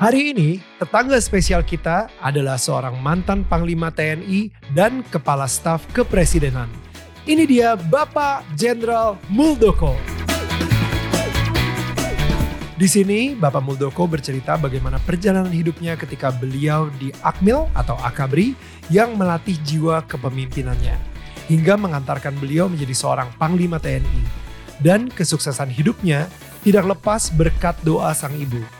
Hari ini, tetangga spesial kita adalah seorang mantan Panglima TNI dan Kepala Staf Kepresidenan. Ini dia Bapak Jenderal Muldoko. Di sini, Bapak Muldoko bercerita bagaimana perjalanan hidupnya ketika beliau di Akmil atau Akabri yang melatih jiwa kepemimpinannya, hingga mengantarkan beliau menjadi seorang Panglima TNI. Dan kesuksesan hidupnya tidak lepas berkat doa sang ibu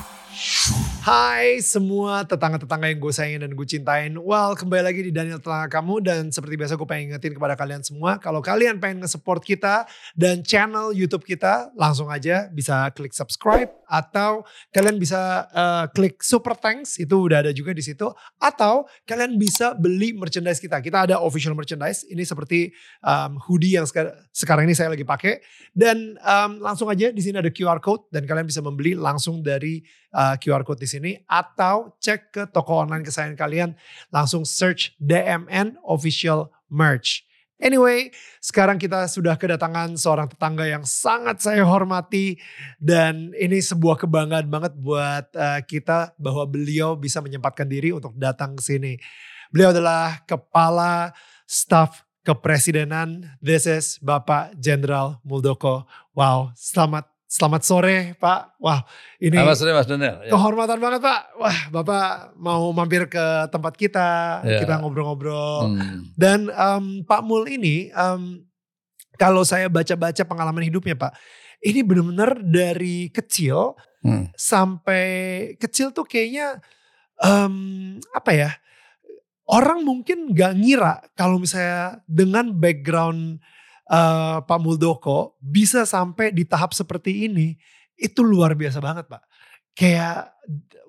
Hai semua tetangga-tetangga yang gue sayangin dan gue cintain. Well, kembali lagi di Daniel Tetangga Kamu. Dan seperti biasa gue pengen ingetin kepada kalian semua. Kalau kalian pengen nge-support kita dan channel Youtube kita, langsung aja bisa klik subscribe. Atau kalian bisa uh, klik super thanks, itu udah ada juga di situ. Atau kalian bisa beli merchandise kita. Kita ada official merchandise. Ini seperti um, hoodie yang sekarang ini saya lagi pakai. Dan um, langsung aja di sini ada QR code. Dan kalian bisa membeli langsung dari uh, QR code di sini atau cek ke toko online kesayangan kalian langsung search DMN official merch. Anyway, sekarang kita sudah kedatangan seorang tetangga yang sangat saya hormati dan ini sebuah kebanggaan banget buat uh, kita bahwa beliau bisa menyempatkan diri untuk datang ke sini. Beliau adalah kepala staf kepresidenan. This is Bapak Jenderal Muldoko. Wow, selamat Selamat sore Pak. Wah ini Selamat sore Mas Daniel. Ya. Kehormatan banget Pak. Wah Bapak mau mampir ke tempat kita. Ya. Kita ngobrol-ngobrol. Hmm. Dan um, Pak Mul ini um, kalau saya baca-baca pengalaman hidupnya Pak. Ini benar-benar dari kecil hmm. sampai kecil tuh kayaknya um, apa ya. Orang mungkin gak ngira kalau misalnya dengan background uh, Pak Muldoko bisa sampai di tahap seperti ini itu luar biasa banget Pak. Kayak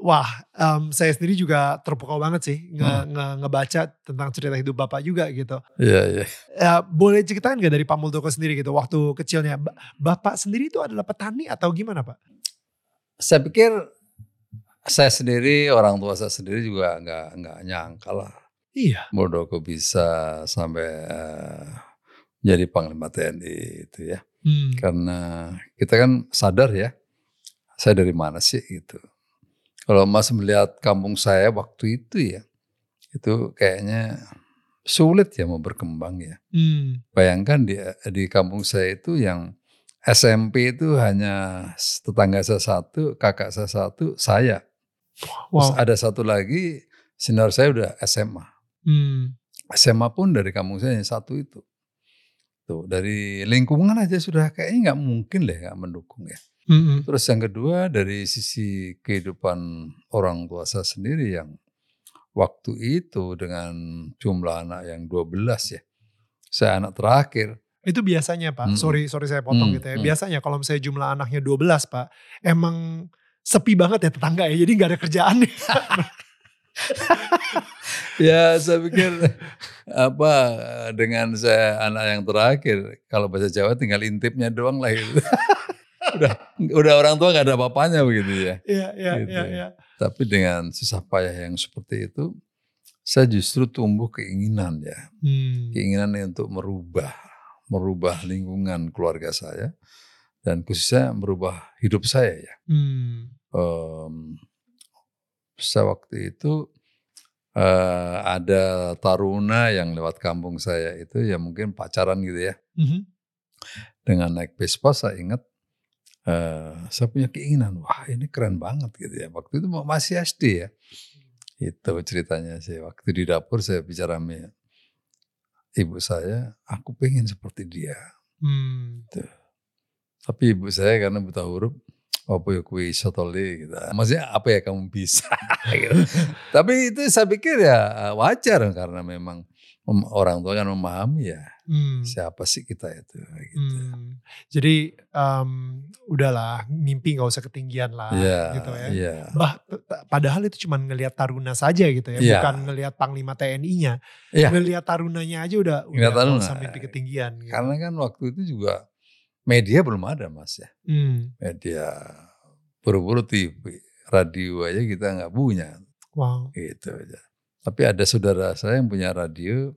wah um, saya sendiri juga terpukau banget sih nge, hmm. nge, ngebaca tentang cerita hidup Bapak juga gitu. Iya iya. Ya, boleh ceritain gak dari Pak Muldoko sendiri gitu waktu kecilnya Bapak sendiri itu adalah petani atau gimana Pak? Saya pikir saya sendiri orang tua saya sendiri juga nggak nggak nyangka lah. Iya. Muldoko bisa sampai uh, jadi panglima TNI itu ya. Hmm. Karena kita kan sadar ya, saya dari mana sih gitu. Kalau Mas melihat kampung saya waktu itu ya, itu kayaknya sulit ya mau berkembang ya. Hmm. Bayangkan di di kampung saya itu yang SMP itu hanya tetangga saya satu, kakak saya satu, saya. Wow. Terus ada satu lagi, senior saya udah SMA. Hmm. SMA pun dari kampung saya yang satu itu. Tuh, dari lingkungan aja sudah kayaknya nggak mungkin deh nggak mendukung ya. Mm-hmm. Terus yang kedua dari sisi kehidupan orang tua saya sendiri yang waktu itu dengan jumlah anak yang 12 ya. Saya anak terakhir. Itu biasanya Pak, mm. sorry sorry saya potong mm. gitu ya. Biasanya kalau misalnya jumlah anaknya 12 Pak, emang sepi banget ya tetangga ya, jadi nggak ada kerjaan. ya saya pikir apa dengan saya anak yang terakhir kalau bahasa Jawa tinggal intipnya doang lah gitu. udah udah orang tua nggak ada apa-apanya begitu ya. Iya iya gitu. iya. Ya. Tapi dengan susah payah yang seperti itu, saya justru tumbuh keinginan ya, hmm. keinginan untuk merubah merubah lingkungan keluarga saya dan khususnya merubah hidup saya ya. Hmm. Um, saya waktu itu uh, ada taruna yang lewat kampung saya itu ya mungkin pacaran gitu ya. Mm-hmm. Dengan naik Vespa saya ingat uh, saya punya keinginan, wah ini keren banget gitu ya. Waktu itu masih SD ya. Itu ceritanya sih. Waktu di dapur saya bicara sama ibu saya, aku pengen seperti dia. Hmm. Tapi ibu saya karena buta huruf, apa ya kue sotole gitu. Maksudnya apa ya kamu bisa gitu. Tapi itu saya pikir ya wajar karena memang orang tua kan memahami ya hmm. siapa sih kita itu gitu. Hmm. Jadi um, udahlah mimpi nggak usah ketinggian lah yeah, gitu ya. Yeah. Bah, padahal itu cuma ngelihat Taruna saja gitu ya, yeah. bukan ngelihat Panglima TNI-nya. Yeah. Ngelihat Tarunanya aja udah udah taruna. usah mimpi ketinggian. Gitu. Karena kan waktu itu juga media belum ada mas ya. Hmm. Media buru-buru TV, radio aja kita nggak punya. Wow. Gitu aja. Tapi ada saudara saya yang punya radio.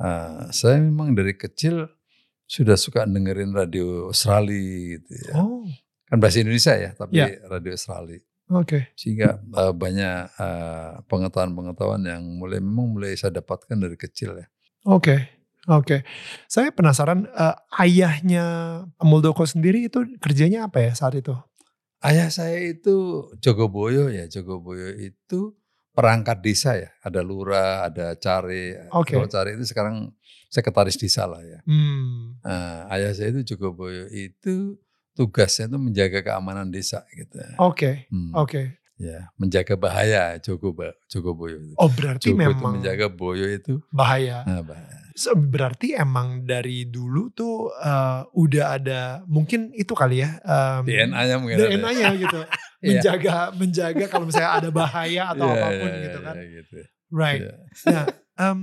Uh, saya memang dari kecil sudah suka dengerin radio Australia gitu ya. Oh. Kan bahasa Indonesia ya, tapi yeah. radio Australia. Oke. Okay. Sehingga uh, banyak pengetahuan pengetahuan-pengetahuan yang mulai memang mulai saya dapatkan dari kecil ya. Oke. Okay. Oke, okay. saya penasaran uh, ayahnya Muldoko sendiri itu kerjanya apa ya saat itu? Ayah saya itu Jogoboyo ya, Jogoboyo itu perangkat desa ya. Ada lurah, ada cari. Okay. Kalau cari itu sekarang sekretaris desa lah ya. Hmm. Nah, ayah saya itu Jogoboyo itu tugasnya itu menjaga keamanan desa gitu. Oke, okay. hmm. oke. Okay. Ya, menjaga bahaya Jogo Jogoboyo itu. Oh, berarti Jogo memang itu menjaga Boyo itu bahaya. Nah, bahaya. So, berarti emang dari dulu tuh uh, udah ada mungkin itu kali ya um, DNA-nya mungkin DNA-nya gitu. Iya. menjaga menjaga kalau misalnya ada bahaya atau yeah, apa pun yeah, gitu kan. Yeah, gitu. Right. Yeah. Nah, um,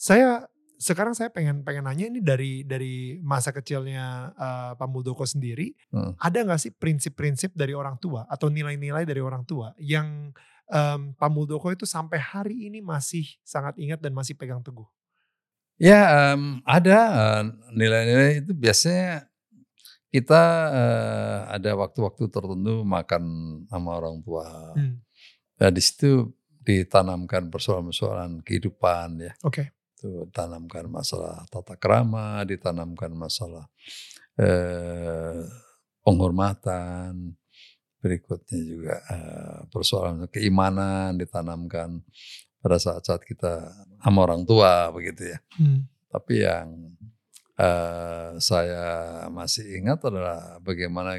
saya sekarang saya pengen pengen nanya ini dari dari masa kecilnya uh, Pak Muldoko sendiri, hmm. ada nggak sih prinsip-prinsip dari orang tua atau nilai-nilai dari orang tua yang um, Pak Muldoko itu sampai hari ini masih sangat ingat dan masih pegang teguh? Ya um, ada nilai-nilai uh, itu biasanya kita uh, ada waktu-waktu tertentu makan sama orang tua. Hmm. Nah di situ ditanamkan persoalan-persoalan kehidupan ya. Oke. Okay itu tanamkan masalah tata krama, ditanamkan masalah eh, penghormatan, berikutnya juga eh, persoalan keimanan ditanamkan pada saat-saat kita sama orang tua begitu ya. Hmm. Tapi yang eh, saya masih ingat adalah bagaimana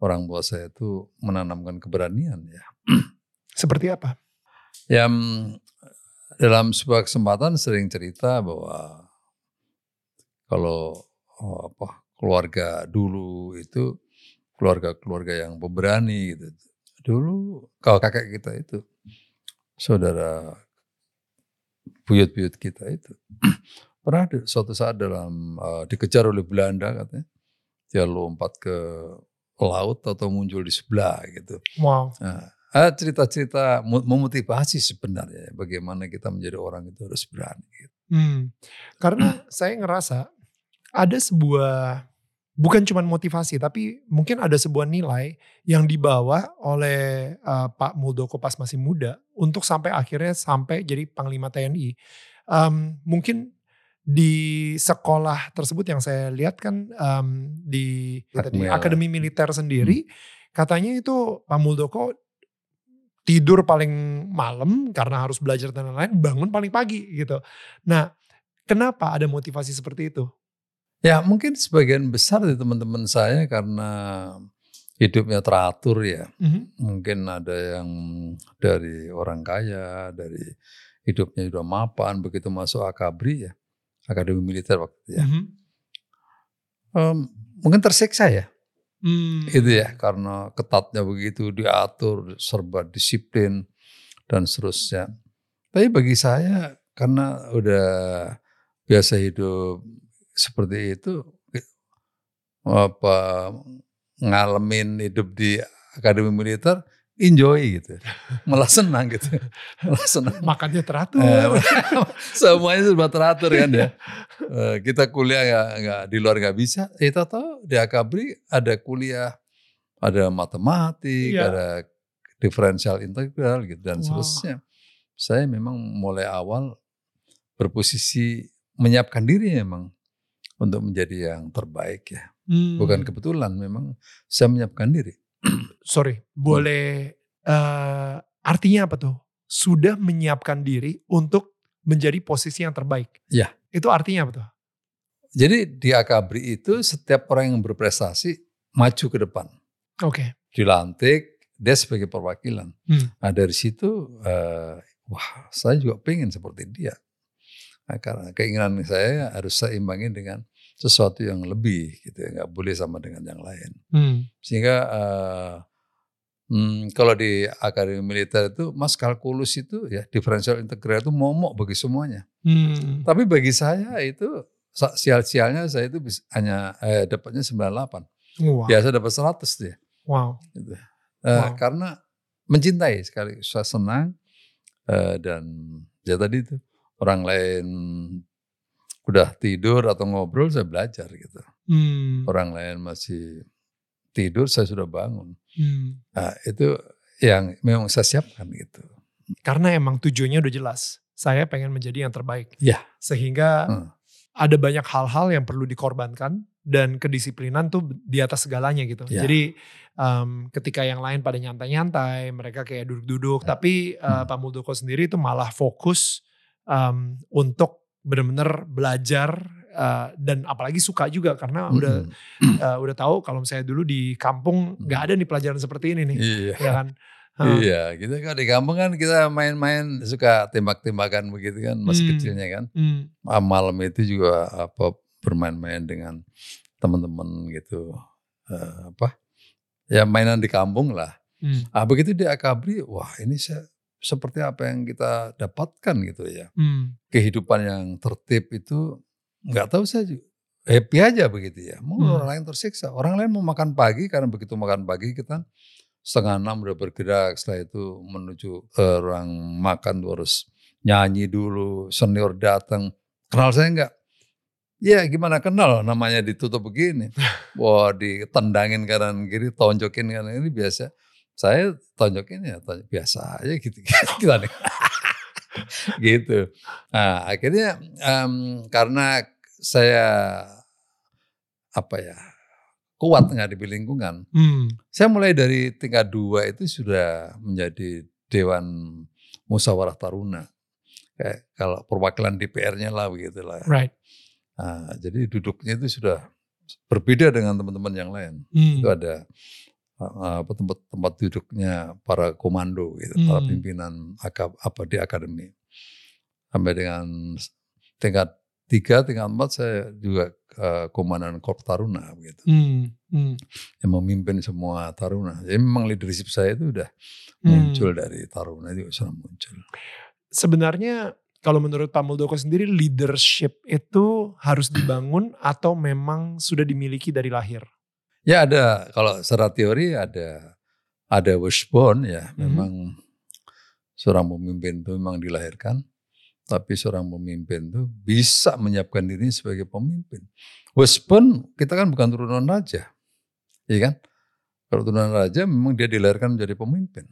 orang tua saya itu menanamkan keberanian ya. Seperti apa? Yang dalam sebuah kesempatan sering cerita bahwa kalau oh, apa keluarga dulu itu keluarga-keluarga yang pemberani gitu. Dulu kalau kakek kita itu saudara buyut-buyut kita itu pernah suatu saat dalam uh, dikejar oleh Belanda katanya dia lompat ke laut atau muncul di sebelah gitu. Wow. Nah, cerita-cerita memotivasi sebenarnya bagaimana kita menjadi orang itu harus berani. Gitu. Hmm. Karena saya ngerasa ada sebuah bukan cuma motivasi tapi mungkin ada sebuah nilai yang dibawa oleh uh, Pak Muldoko pas masih muda untuk sampai akhirnya sampai jadi Panglima TNI. Um, mungkin di sekolah tersebut yang saya lihat kan um, di tadi, Akademi Militer sendiri hmm. katanya itu Pak Muldoko tidur paling malam karena harus belajar dan lain-lain, bangun paling pagi gitu. Nah, kenapa ada motivasi seperti itu? Ya mungkin sebagian besar dari teman-teman saya karena hidupnya teratur ya. Mm-hmm. Mungkin ada yang dari orang kaya, dari hidupnya sudah mapan, begitu masuk akabri ya, akademi militer waktu itu ya. Mm-hmm. Um, mungkin tersiksa ya Hmm. Itu ya karena ketatnya begitu diatur serba disiplin dan seterusnya. Tapi bagi saya karena udah biasa hidup seperti itu apa ngalamin hidup di akademi militer enjoy gitu. Malah senang gitu. Malah senang. Makannya teratur. Eh, semuanya sudah teratur kan ya. Eh, kita kuliah nggak nggak di luar nggak bisa. Eh tahu di Akabri ada kuliah, ada matematik, iya. ada diferensial integral gitu dan wow. seterusnya. Saya memang mulai awal berposisi menyiapkan diri memang untuk menjadi yang terbaik ya. Hmm. Bukan kebetulan memang saya menyiapkan diri sorry, boleh uh, artinya apa tuh? Sudah menyiapkan diri untuk menjadi posisi yang terbaik. Ya. Itu artinya apa tuh? Jadi di Akabri itu setiap orang yang berprestasi maju ke depan. Oke. Okay. Dilantik, dia sebagai perwakilan. Hmm. Nah dari situ, uh, wah saya juga pengen seperti dia. Nah, karena keinginan saya harus saya imbangi dengan sesuatu yang lebih gitu ya, nggak boleh sama dengan yang lain. Hmm. Sehingga uh, hmm, kalau di akademi militer itu mas kalkulus itu ya diferensial integral itu momok bagi semuanya. Hmm. Tapi bagi saya itu sial-sialnya saya itu bisa, hanya eh, dapatnya 98. Wow. Biasa dapat 100 dia. Wow. Gitu. Uh, wow. Karena mencintai sekali, saya senang uh, dan ya tadi itu orang lain udah tidur atau ngobrol saya belajar gitu. Hmm. Orang lain masih tidur saya sudah bangun. Hmm. Nah, itu yang memang saya siapkan gitu. Karena emang tujuannya udah jelas. Saya pengen menjadi yang terbaik. Ya. Sehingga hmm. ada banyak hal-hal yang perlu dikorbankan dan kedisiplinan tuh di atas segalanya gitu. Ya. Jadi um, ketika yang lain pada nyantai-nyantai, mereka kayak duduk-duduk, ya. tapi uh, hmm. Pak Muldoko sendiri itu malah fokus um, untuk benar-benar belajar uh, dan apalagi suka juga karena mm-hmm. udah uh, udah tahu kalau misalnya dulu di kampung nggak ada nih pelajaran seperti ini nih, iya. ya kan? Uh. Iya, gitu kan di kampung kan kita main-main suka tembak-tembakan begitu kan masih hmm. kecilnya kan. Hmm. Malam itu juga apa bermain-main dengan teman-teman gitu. Uh, apa? Ya mainan di kampung lah. Hmm. Ah begitu di Akabri, wah ini saya seperti apa yang kita dapatkan gitu ya. Hmm. Kehidupan yang tertib itu nggak tahu saya happy aja begitu ya. Mau hmm. orang lain tersiksa, orang lain mau makan pagi karena begitu makan pagi kita setengah enam udah bergerak, setelah itu menuju uh, ruang makan tuh harus nyanyi dulu, senior datang, kenal saya enggak? Ya gimana kenal namanya ditutup begini. Wah ditendangin kanan kiri, tonjokin kanan ini biasa. Saya tonjokin ya tonjok biasa aja gitu gitu nih. gitu. Nah, akhirnya um, karena saya apa ya kuat nggak di lingkungan, hmm. saya mulai dari tingkat dua itu sudah menjadi dewan musyawarah taruna. Kayak kalau perwakilan DPR-nya lah begitu lah. Right. Nah, jadi duduknya itu sudah berbeda dengan teman-teman yang lain. Hmm. Itu ada apa tempat tempat duduknya para komando gitu, hmm. para pimpinan apa di akademi. Sampai dengan tingkat tiga, tingkat empat saya juga uh, komandan Korps Taruna gitu. Hmm. Hmm. Yang memimpin semua Taruna. Jadi memang leadership saya itu udah hmm. muncul dari Taruna itu sudah muncul. Sebenarnya kalau menurut Pak Muldoko sendiri leadership itu harus dibangun atau memang sudah dimiliki dari lahir? Ya ada, kalau secara teori ada ada wishbone ya, hmm. memang seorang pemimpin itu memang dilahirkan, tapi seorang pemimpin itu bisa menyiapkan diri sebagai pemimpin. Wishbone kita kan bukan turunan raja, iya kan? Kalau turunan raja memang dia dilahirkan menjadi pemimpin.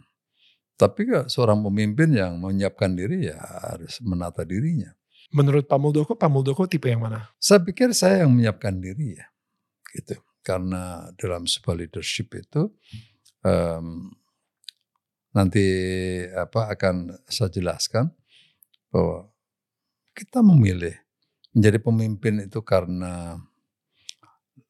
Tapi seorang pemimpin yang menyiapkan diri ya harus menata dirinya. Menurut Pak Muldoko, Pak Muldoko tipe yang mana? Saya pikir saya yang menyiapkan diri ya, gitu karena dalam sebuah leadership itu um, nanti apa akan saya jelaskan bahwa kita memilih menjadi pemimpin itu karena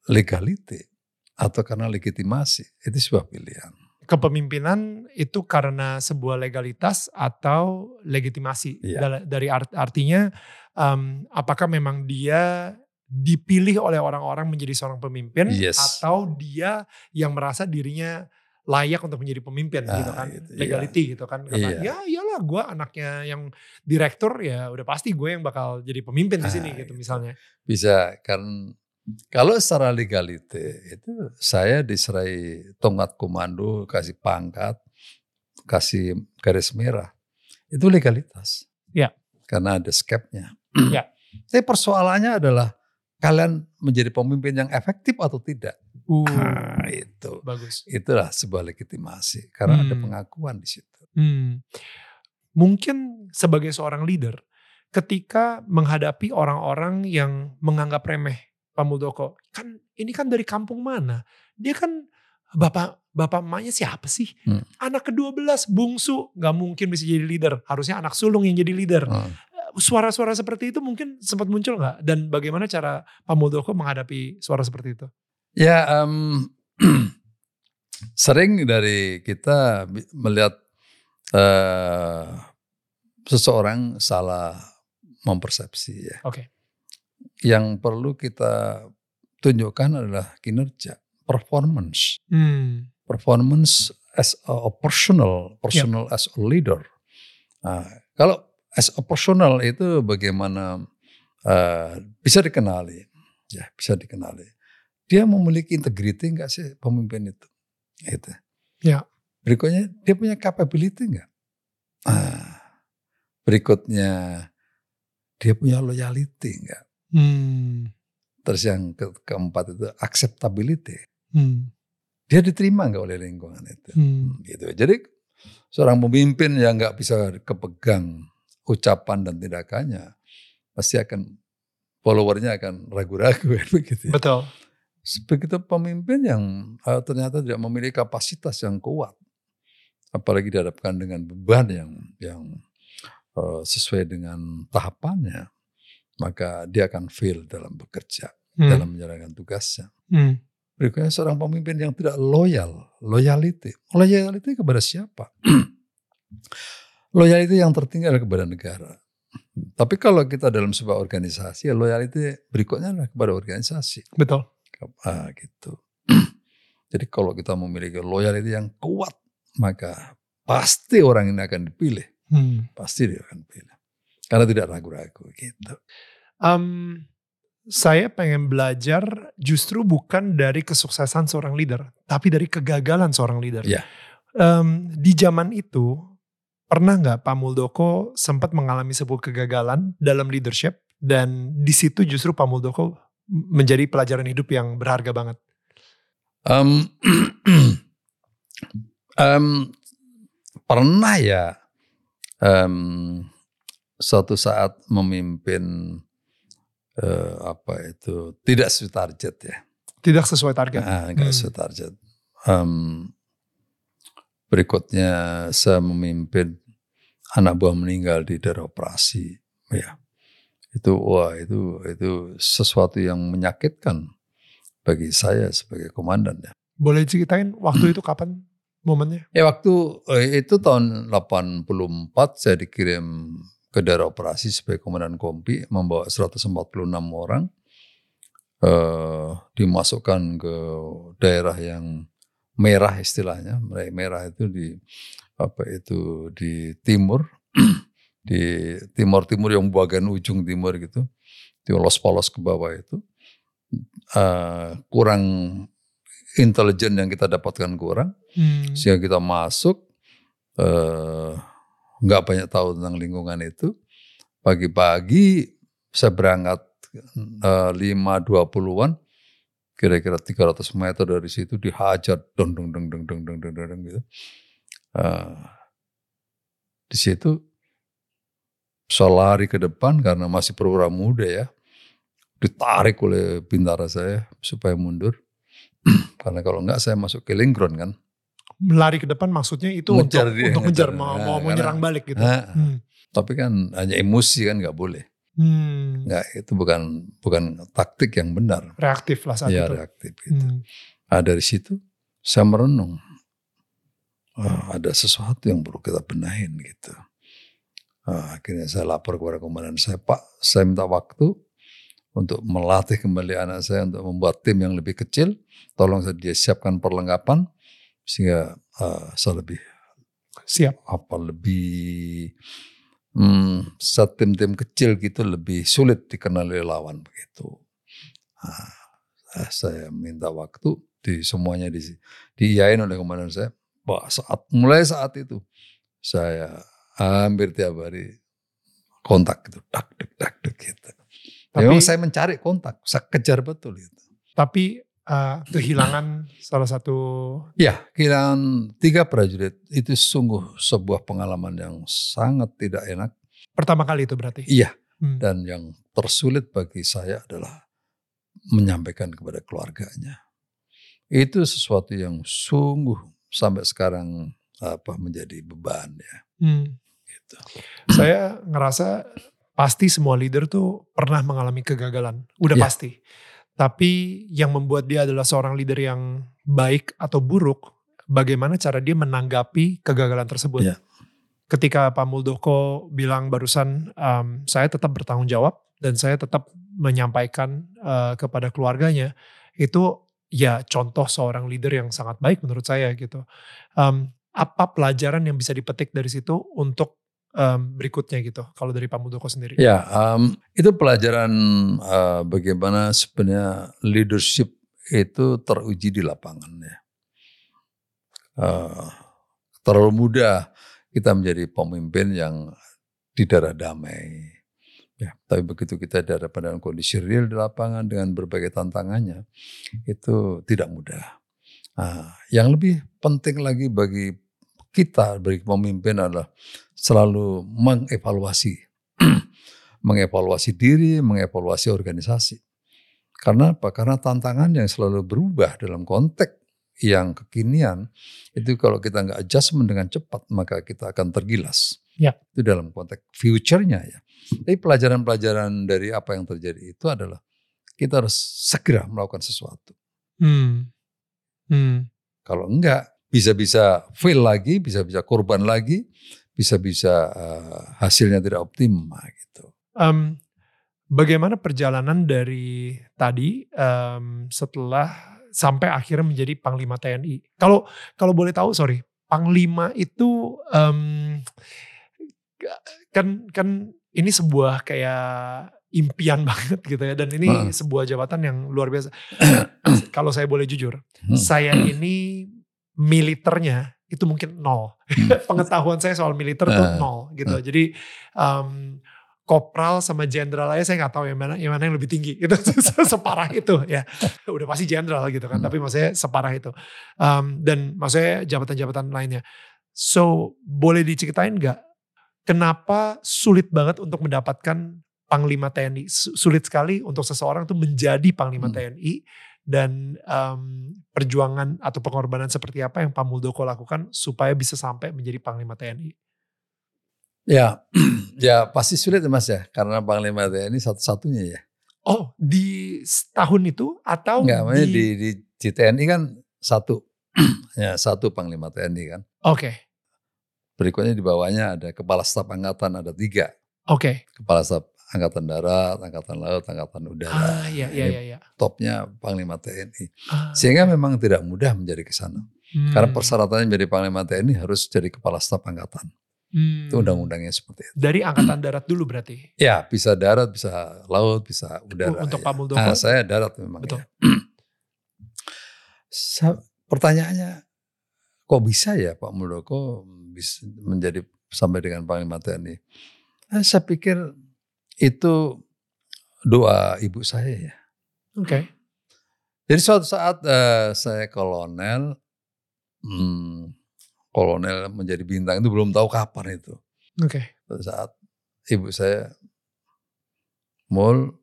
legality atau karena legitimasi itu sebuah pilihan. Kepemimpinan itu karena sebuah legalitas atau legitimasi iya. dari art, artinya um, apakah memang dia dipilih oleh orang-orang menjadi seorang pemimpin yes. atau dia yang merasa dirinya layak untuk menjadi pemimpin ah, gitu kan itu, iya. legality iya. gitu kan karena iya. ya iyalah gue anaknya yang direktur ya udah pasti gue yang bakal jadi pemimpin di sini ah, gitu, gitu misalnya bisa kan kalau secara legality itu saya diserai tongkat komando kasih pangkat kasih garis merah itu legalitas ya karena ada skepnya ya tapi persoalannya adalah kalian menjadi pemimpin yang efektif atau tidak. Uh, nah, itu. Bagus. Itulah sebuah legitimasi karena hmm. ada pengakuan di situ. Hmm. Mungkin sebagai seorang leader ketika menghadapi orang-orang yang menganggap remeh Pak Muldoko, kan ini kan dari kampung mana? Dia kan bapak bapak emaknya siapa sih? Hmm. Anak ke-12 bungsu, nggak mungkin bisa jadi leader. Harusnya anak sulung yang jadi leader. Hmm suara-suara seperti itu mungkin sempat muncul nggak? Dan bagaimana cara Pak Muldoko menghadapi suara seperti itu? Ya, um, sering dari kita melihat uh, seseorang salah mempersepsi ya. Oke. Okay. Yang perlu kita tunjukkan adalah kinerja, performance. Hmm. Performance as a personal, personal yep. as a leader. Nah, kalau as a personal itu bagaimana uh, bisa dikenali, ya bisa dikenali. Dia memiliki integriti enggak sih pemimpin itu? Itu. Ya. Berikutnya dia punya capability enggak? Nah, berikutnya dia punya loyalty enggak? Hmm. Terus yang ke keempat itu acceptability. Hmm. Dia diterima enggak oleh lingkungan itu? Hmm. Gitu. Jadi seorang pemimpin yang enggak bisa kepegang ucapan dan tindakannya pasti akan followernya akan ragu-ragu begitu. Ya. Betul. Begitu pemimpin yang uh, ternyata tidak memiliki kapasitas yang kuat, apalagi dihadapkan dengan beban yang yang uh, sesuai dengan tahapannya, maka dia akan fail dalam bekerja, hmm. dalam menjalankan tugasnya. Hmm. Berikutnya seorang pemimpin yang tidak loyal, loyalty. Loyalty kepada siapa? loyalty yang tertinggal kepada negara. Tapi kalau kita dalam sebuah organisasi, loyalty berikutnya adalah kepada organisasi. Betul. Ah, gitu. Jadi kalau kita memiliki loyalty yang kuat, maka pasti orang ini akan dipilih. Hmm. Pasti dia akan dipilih. Karena tidak ragu-ragu gitu. Um, saya pengen belajar justru bukan dari kesuksesan seorang leader, tapi dari kegagalan seorang leader. Yeah. Um, di zaman itu pernah nggak Pak Muldoko sempat mengalami sebuah kegagalan dalam leadership dan di situ justru Pak Muldoko menjadi pelajaran hidup yang berharga banget? Um, um, pernah ya um, suatu saat memimpin uh, apa itu tidak sesuai target ya. Tidak sesuai target. Nah, hmm. sesuai target. Um, berikutnya saya memimpin anak buah meninggal di daerah operasi. Ya, itu wah itu itu sesuatu yang menyakitkan bagi saya sebagai komandan ya. Boleh ceritain waktu itu kapan momennya? Ya waktu eh, itu tahun 84 saya dikirim ke daerah operasi sebagai komandan kompi membawa 146 orang eh, dimasukkan ke daerah yang merah istilahnya merah itu di apa itu di timur di timur timur yang bagian ujung timur gitu di polos ke bawah itu uh, kurang intelijen yang kita dapatkan kurang hmm. sehingga kita masuk eh, nggak uh, banyak tahu tentang lingkungan itu pagi-pagi saya berangkat eh, lima dua puluhan kira-kira 300 meter dari situ dihajar dong dong dong dong dong dong dong gitu Uh, di situ saya lari ke depan karena masih perwira muda ya. Ditarik oleh bintara saya supaya mundur. karena kalau enggak saya masuk ke lingkron kan. Lari ke depan maksudnya itu ngejar untuk, dia, untuk ngejar, mau, nah, mau, mau nyerang balik gitu. Nah, hmm. Tapi kan hanya emosi kan nggak boleh. Hmm. Nggak, itu bukan bukan taktik yang benar. Reaktif lah saat ya, itu. reaktif gitu. Hmm. Nah dari situ saya merenung. Oh, ada sesuatu yang perlu kita benahin gitu. Nah, akhirnya saya lapor kepada komandan saya, Pak, saya minta waktu untuk melatih kembali anak saya untuk membuat tim yang lebih kecil. Tolong saya dia siapkan perlengkapan sehingga uh, saya lebih siap. Apa lebih hmm, saat tim-tim kecil gitu lebih sulit dikenali lawan begitu. Nah, saya minta waktu di semuanya di diiyain oleh komandan saya. Pak, saat mulai saat itu saya hampir tiap hari kontak gitu, dak dak dak dak gitu. Tapi, Memang saya mencari kontak, saya kejar betul itu. Tapi uh, kehilangan salah satu. Ya, kehilangan tiga prajurit itu sungguh sebuah pengalaman yang sangat tidak enak. Pertama kali itu berarti? Iya. Hmm. Dan yang tersulit bagi saya adalah menyampaikan kepada keluarganya. Itu sesuatu yang sungguh sampai sekarang apa menjadi beban ya. Hmm. Gitu. Saya ngerasa pasti semua leader tuh pernah mengalami kegagalan, udah ya. pasti. Tapi yang membuat dia adalah seorang leader yang baik atau buruk, bagaimana cara dia menanggapi kegagalan tersebut. Ya. ketika Pak Muldoko bilang barusan um, saya tetap bertanggung jawab dan saya tetap menyampaikan uh, kepada keluarganya itu ya contoh seorang leader yang sangat baik menurut saya gitu. Um, apa pelajaran yang bisa dipetik dari situ untuk um, berikutnya gitu kalau dari Pak Muldoko sendiri? Ya um, itu pelajaran uh, bagaimana sebenarnya leadership itu teruji di lapangan ya. Uh, terlalu mudah kita menjadi pemimpin yang di darah damai. Ya, tapi begitu kita ada pada kondisi real di lapangan dengan berbagai tantangannya, itu tidak mudah. Nah, yang lebih penting lagi bagi kita, bagi pemimpin adalah selalu mengevaluasi. mengevaluasi diri, mengevaluasi organisasi. Karena apa? Karena tantangan yang selalu berubah dalam konteks yang kekinian itu kalau kita nggak adjustment dengan cepat maka kita akan tergilas. Ya. Itu dalam konteks future-nya ya. Tapi pelajaran-pelajaran dari apa yang terjadi itu adalah kita harus segera melakukan sesuatu. Hmm. Hmm. Kalau enggak bisa-bisa fail lagi, bisa-bisa korban lagi, bisa-bisa uh, hasilnya tidak optimal gitu. Um, bagaimana perjalanan dari tadi um, setelah sampai akhirnya menjadi panglima TNI. Kalau kalau boleh tahu, sorry, panglima itu um, kan kan ini sebuah kayak impian banget gitu ya dan ini uh. sebuah jabatan yang luar biasa. kalau saya boleh jujur, hmm. saya ini militernya itu mungkin nol. Hmm. Pengetahuan saya soal militer uh. tuh nol gitu. Uh. Jadi um, kopral sama jenderal aja saya nggak tahu yang mana yang mana yang lebih tinggi. Itu separah itu ya. Udah pasti jenderal gitu kan hmm. tapi maksudnya separah itu. Um, dan maksudnya jabatan-jabatan lainnya. So boleh diceritain nggak kenapa sulit banget untuk mendapatkan panglima TNI sulit sekali untuk seseorang tuh menjadi panglima hmm. TNI dan um, perjuangan atau pengorbanan seperti apa yang Pak Muldoko lakukan supaya bisa sampai menjadi panglima TNI Ya, ya pasti sulit mas ya, karena Panglima TNI satu-satunya ya. Oh, di tahun itu atau Enggak, di... di, di, di TNI kan satu, ya satu Panglima TNI kan. Oke. Okay. Berikutnya di bawahnya ada Kepala Staf Angkatan ada tiga. Oke. Okay. Kepala Staf Angkatan Darat, Angkatan Laut, Angkatan Udara. Ah, iya, iya, iya, iya. Topnya Panglima TNI. Ah. Sehingga memang tidak mudah menjadi ke sana. Hmm. Karena persyaratannya menjadi Panglima TNI harus jadi Kepala Staf Angkatan. Hmm. Itu undang-undangnya seperti itu. Dari angkatan darat dulu berarti? Ya, bisa darat, bisa laut, bisa udara. Untuk ya. Pak Muldoko? Nah, saya darat memang. Betul. Ya. Pertanyaannya, kok bisa ya Pak Muldoko bisa menjadi sampai dengan Panglima TNI? Nah, saya pikir itu doa ibu saya ya. Oke. Okay. Jadi suatu saat uh, saya kolonel, hmm, kolonel menjadi bintang itu belum tahu kapan itu. Oke. Okay. Saat ibu saya, mul,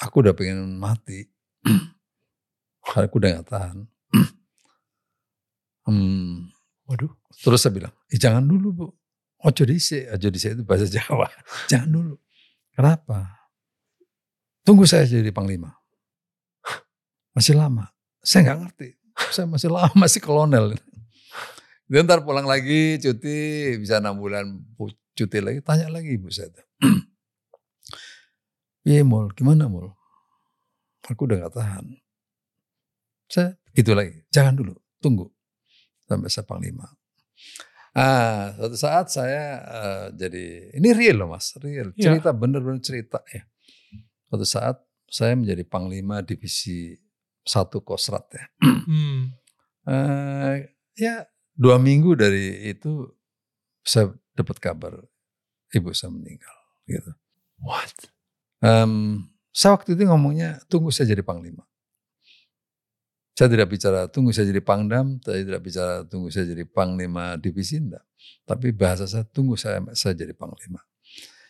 aku udah pengen mati. aku udah gak tahan. hmm. Waduh. Terus saya bilang, eh, jangan dulu bu. Ojo disi, ojo disi itu bahasa Jawa. jangan dulu. Kenapa? Tunggu saya jadi panglima. Masih lama. Saya nggak ngerti. Saya masih lama, masih kolonel. Dia ntar pulang lagi cuti, bisa enam bulan cuti lagi, tanya lagi ibu saya. Iya mul, gimana mul? Aku udah gak tahan. Saya gitu lagi, jangan dulu, tunggu. Sampai saya panglima. Ah, suatu saat saya uh, jadi, ini real loh mas, real. Iya. Cerita, ya. bener-bener cerita ya. Suatu saat saya menjadi panglima divisi satu kosrat ya. Hmm. Uh, ya dua minggu dari itu saya dapat kabar ibu saya meninggal gitu. What? Um, saya waktu itu ngomongnya tunggu saya jadi panglima. Saya tidak bicara tunggu saya jadi pangdam, saya tidak bicara tunggu saya jadi panglima divisi enggak. Tapi bahasa saya tunggu saya saya jadi panglima.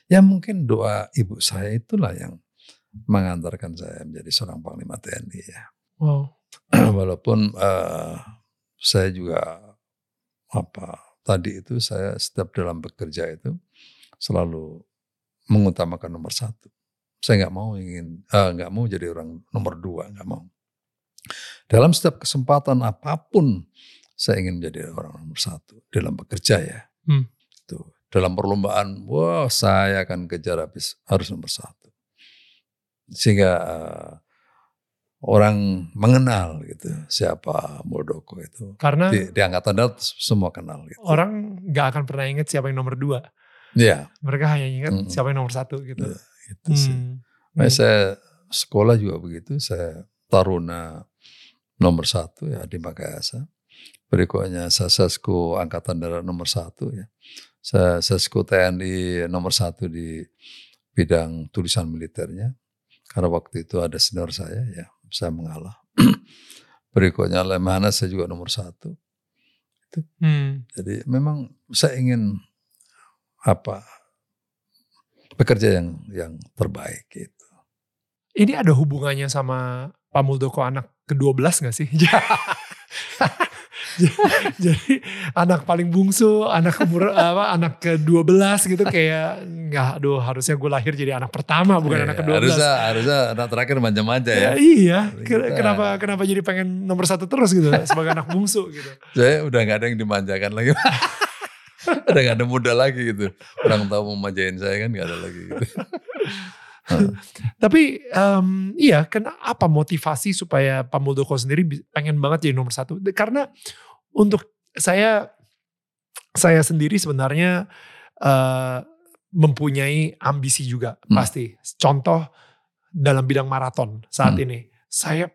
Ya mungkin doa ibu saya itulah yang mengantarkan saya menjadi seorang panglima TNI ya. Wow. Walaupun uh, saya juga apa tadi itu saya setiap dalam bekerja itu selalu mengutamakan nomor satu. Saya nggak mau ingin eh, nggak uh, mau jadi orang nomor dua nggak mau. Dalam setiap kesempatan apa pun saya ingin menjadi orang nomor satu dalam bekerja ya. Hmm. dalam perlombaan, wah saya akan kejar habis harus nomor satu. Sehingga uh, orang mengenal gitu siapa Muldoko itu. Karena di, di angkatan darat semua kenal. Gitu. Orang nggak akan pernah ingat siapa yang nomor dua. Iya. Mereka hanya ingat hmm. siapa yang nomor satu gitu. Ya, itu hmm. sih. Nah, saya sekolah juga begitu. Saya taruna nomor satu ya di Makassar. Berikutnya saya sesko angkatan darat nomor satu ya. Saya sesko TNI nomor satu di bidang tulisan militernya. Karena waktu itu ada senior saya ya, saya mengalah. Berikutnya Lemhana saya juga nomor satu. Itu. Hmm. Jadi memang saya ingin apa bekerja yang yang terbaik gitu. Ini ada hubungannya sama Pak Muldoko anak ke-12 gak sih? jadi anak paling bungsu, anak umur apa, anak ke-12 gitu kayak nggak aduh harusnya gue lahir jadi anak pertama bukan yeah, anak ke-12. Harusnya harusnya anak terakhir manja-manja ya. ya iya, kenapa kenapa jadi pengen nomor satu terus gitu sebagai anak bungsu gitu. Saya udah nggak ada yang dimanjakan lagi. udah gak ada muda lagi gitu. Orang tahu mau manjain saya kan gak ada lagi gitu. Tapi um, iya, kenapa motivasi supaya Pak Muldoko sendiri pengen banget jadi nomor satu? Karena untuk saya, saya sendiri sebenarnya uh, mempunyai ambisi juga hmm. pasti. Contoh dalam bidang maraton saat hmm. ini, saya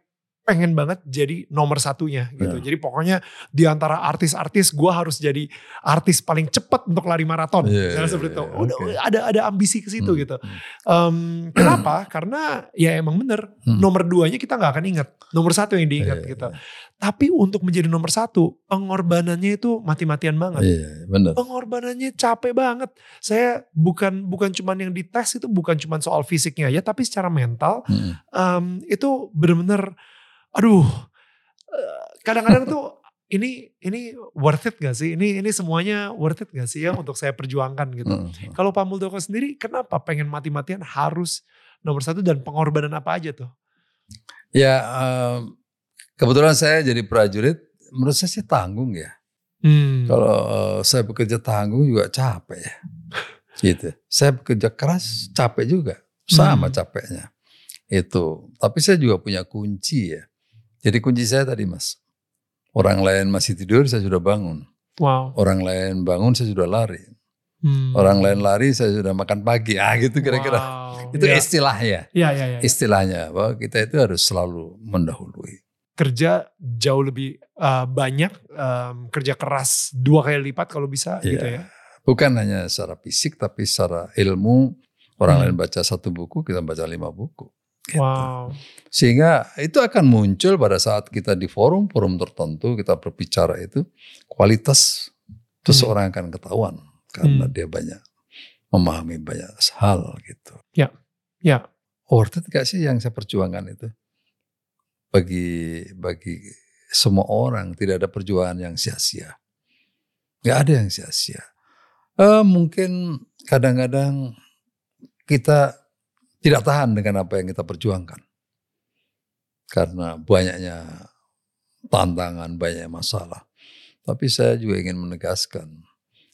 pengen banget jadi nomor satunya gitu. Yeah. Jadi pokoknya di antara artis-artis gue harus jadi artis paling cepat untuk lari maraton. Yeah, yeah, seperti yeah, itu. Udah okay. ada ada ambisi ke situ hmm. gitu. Um, kenapa? Karena ya emang bener hmm. nomor duanya kita nggak akan ingat. Nomor satu yang diingat yeah, gitu. Yeah. Tapi untuk menjadi nomor satu pengorbanannya itu mati-matian banget. Yeah, bener. Pengorbanannya capek banget. Saya bukan bukan cuman yang dites itu bukan cuman soal fisiknya ya, tapi secara mental hmm. um, itu bener-bener aduh eh, kadang-kadang tuh ini ini worth it gak sih? Ini ini semuanya worth it gak sih ya untuk saya perjuangkan gitu. Hmm. Kalau Pak Muldoko sendiri kenapa pengen mati-matian harus nomor satu dan pengorbanan apa aja tuh? Ya um, kebetulan saya jadi prajurit, menurut saya sih tanggung ya. Hmm. Kalau uh, saya bekerja tanggung juga capek ya. gitu. Saya bekerja keras capek juga, sama hmm. capeknya. Itu. Tapi saya juga punya kunci ya jadi kunci saya tadi mas, orang lain masih tidur saya sudah bangun. Wow. Orang lain bangun saya sudah lari. Hmm. Orang lain lari saya sudah makan pagi. Ah gitu kira-kira. Wow. Itu ya. istilahnya. Ya, ya, ya, ya. Istilahnya bahwa kita itu harus selalu mendahului. Kerja jauh lebih uh, banyak, um, kerja keras dua kali lipat kalau bisa ya. gitu ya. Bukan hanya secara fisik tapi secara ilmu. Orang hmm. lain baca satu buku, kita baca lima buku. Gitu. Wow. Sehingga itu akan muncul pada saat kita di forum-forum tertentu kita berbicara itu kualitas seseorang hmm. akan ketahuan karena hmm. dia banyak memahami banyak hal gitu. Ya, ya. Worth it gak sih yang saya perjuangkan itu? Bagi bagi semua orang tidak ada perjuangan yang sia-sia. Gak ada yang sia-sia. Uh, mungkin kadang-kadang kita tidak tahan dengan apa yang kita perjuangkan. Karena banyaknya tantangan, banyak masalah. Tapi saya juga ingin menegaskan,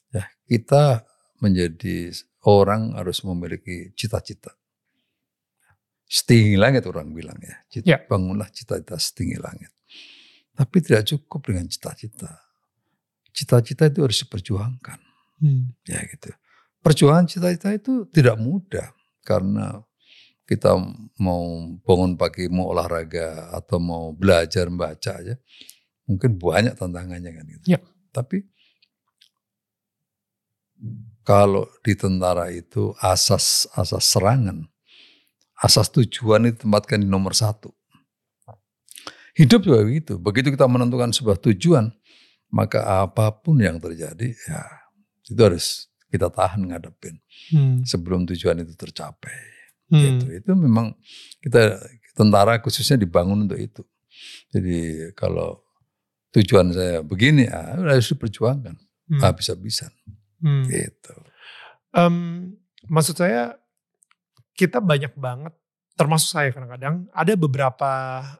ya kita menjadi orang harus memiliki cita-cita. Setinggi langit orang bilang ya. Cita, ya. Bangunlah cita-cita setinggi langit. Tapi tidak cukup dengan cita-cita. Cita-cita itu harus diperjuangkan. Hmm. Ya gitu. Perjuangan cita-cita itu tidak mudah karena kita mau bangun pagi mau olahraga atau mau belajar membaca aja mungkin banyak tantangannya kan gitu. Ya. Tapi kalau di tentara itu asas asas serangan, asas tujuan itu tempatkan di nomor satu. Hidup juga begitu. Begitu kita menentukan sebuah tujuan, maka apa pun yang terjadi ya itu harus kita tahan ngadepin hmm. sebelum tujuan itu tercapai. Gitu. Hmm. Gitu. Itu memang kita tentara khususnya dibangun untuk itu. Jadi kalau tujuan saya begini, ya harus diperjuangkan hmm. habis-habisan. Hmm. Gitu. Um, maksud saya kita banyak banget, termasuk saya kadang-kadang ada beberapa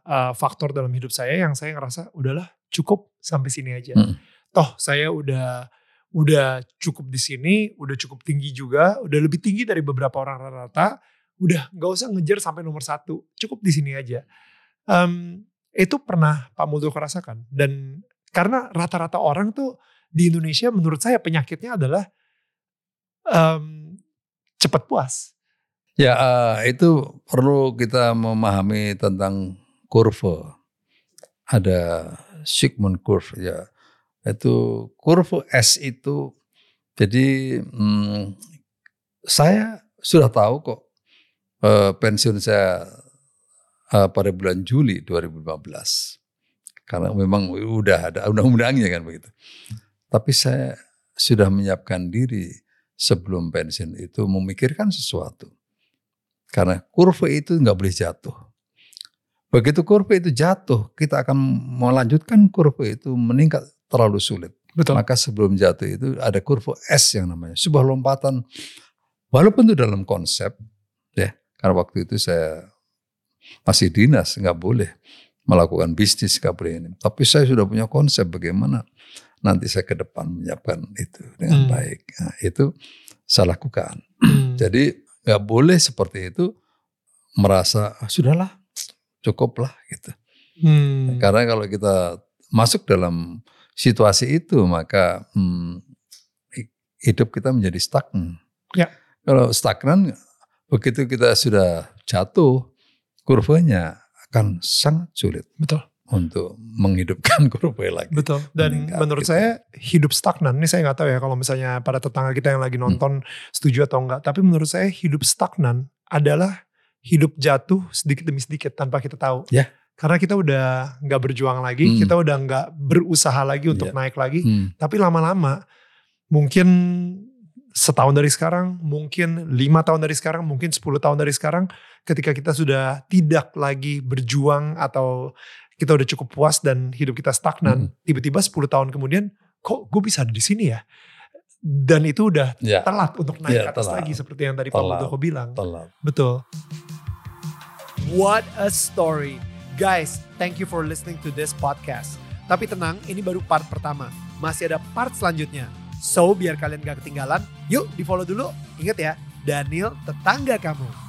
uh, faktor dalam hidup saya yang saya ngerasa udahlah cukup sampai sini aja. Hmm. Toh saya udah udah cukup di sini, udah cukup tinggi juga, udah lebih tinggi dari beberapa orang rata-rata, udah nggak usah ngejar sampai nomor satu, cukup di sini aja. Um, itu pernah Pak Muldoko rasakan dan karena rata-rata orang tuh di Indonesia menurut saya penyakitnya adalah um, cepat puas. Ya uh, itu perlu kita memahami tentang kurva. Ada Sigmund curve ya itu kurva S itu jadi hmm, saya sudah tahu kok uh, pensiun saya uh, pada bulan Juli 2015 karena memang udah ada undang-undangnya kan begitu. Tapi saya sudah menyiapkan diri sebelum pensiun itu memikirkan sesuatu. Karena kurva itu nggak boleh jatuh. Begitu kurva itu jatuh, kita akan melanjutkan kurva itu meningkat terlalu sulit. Betul. Maka sebelum jatuh itu ada kurva S yang namanya sebuah lompatan. Walaupun itu dalam konsep, karena waktu itu saya masih dinas, nggak boleh melakukan bisnis boleh ini. Tapi saya sudah punya konsep bagaimana nanti saya ke depan menyiapkan itu dengan hmm. baik. Nah, itu saya lakukan. Hmm. Jadi nggak boleh seperti itu merasa ah, sudahlah cukuplah gitu. Hmm. Karena kalau kita masuk dalam situasi itu maka hmm, hidup kita menjadi stagnan. Ya. Kalau stagnan begitu kita sudah jatuh kurvanya akan sangat sulit. Betul. Untuk menghidupkan kurva lagi. Betul. Dan menurut gitu. saya hidup stagnan. Ini saya nggak tahu ya kalau misalnya pada tetangga kita yang lagi hmm. nonton hmm. setuju atau enggak. Tapi menurut saya hidup stagnan adalah hidup jatuh sedikit demi sedikit tanpa kita tahu. Ya. Karena kita udah nggak berjuang lagi, hmm. kita udah nggak berusaha lagi untuk yeah. naik lagi. Hmm. Tapi lama-lama mungkin setahun dari sekarang, mungkin lima tahun dari sekarang, mungkin sepuluh tahun dari sekarang, ketika kita sudah tidak lagi berjuang atau kita udah cukup puas dan hidup kita stagnan, hmm. tiba-tiba sepuluh tahun kemudian, kok gue bisa ada di sini ya? Dan itu udah yeah. telat untuk naik yeah, ke atas telat. lagi seperti yang tadi Pak Muldoko bilang. Telat. Betul. What a story. Guys, thank you for listening to this podcast. Tapi tenang, ini baru part pertama. Masih ada part selanjutnya. So, biar kalian gak ketinggalan, yuk di follow dulu. Ingat ya, Daniel tetangga kamu.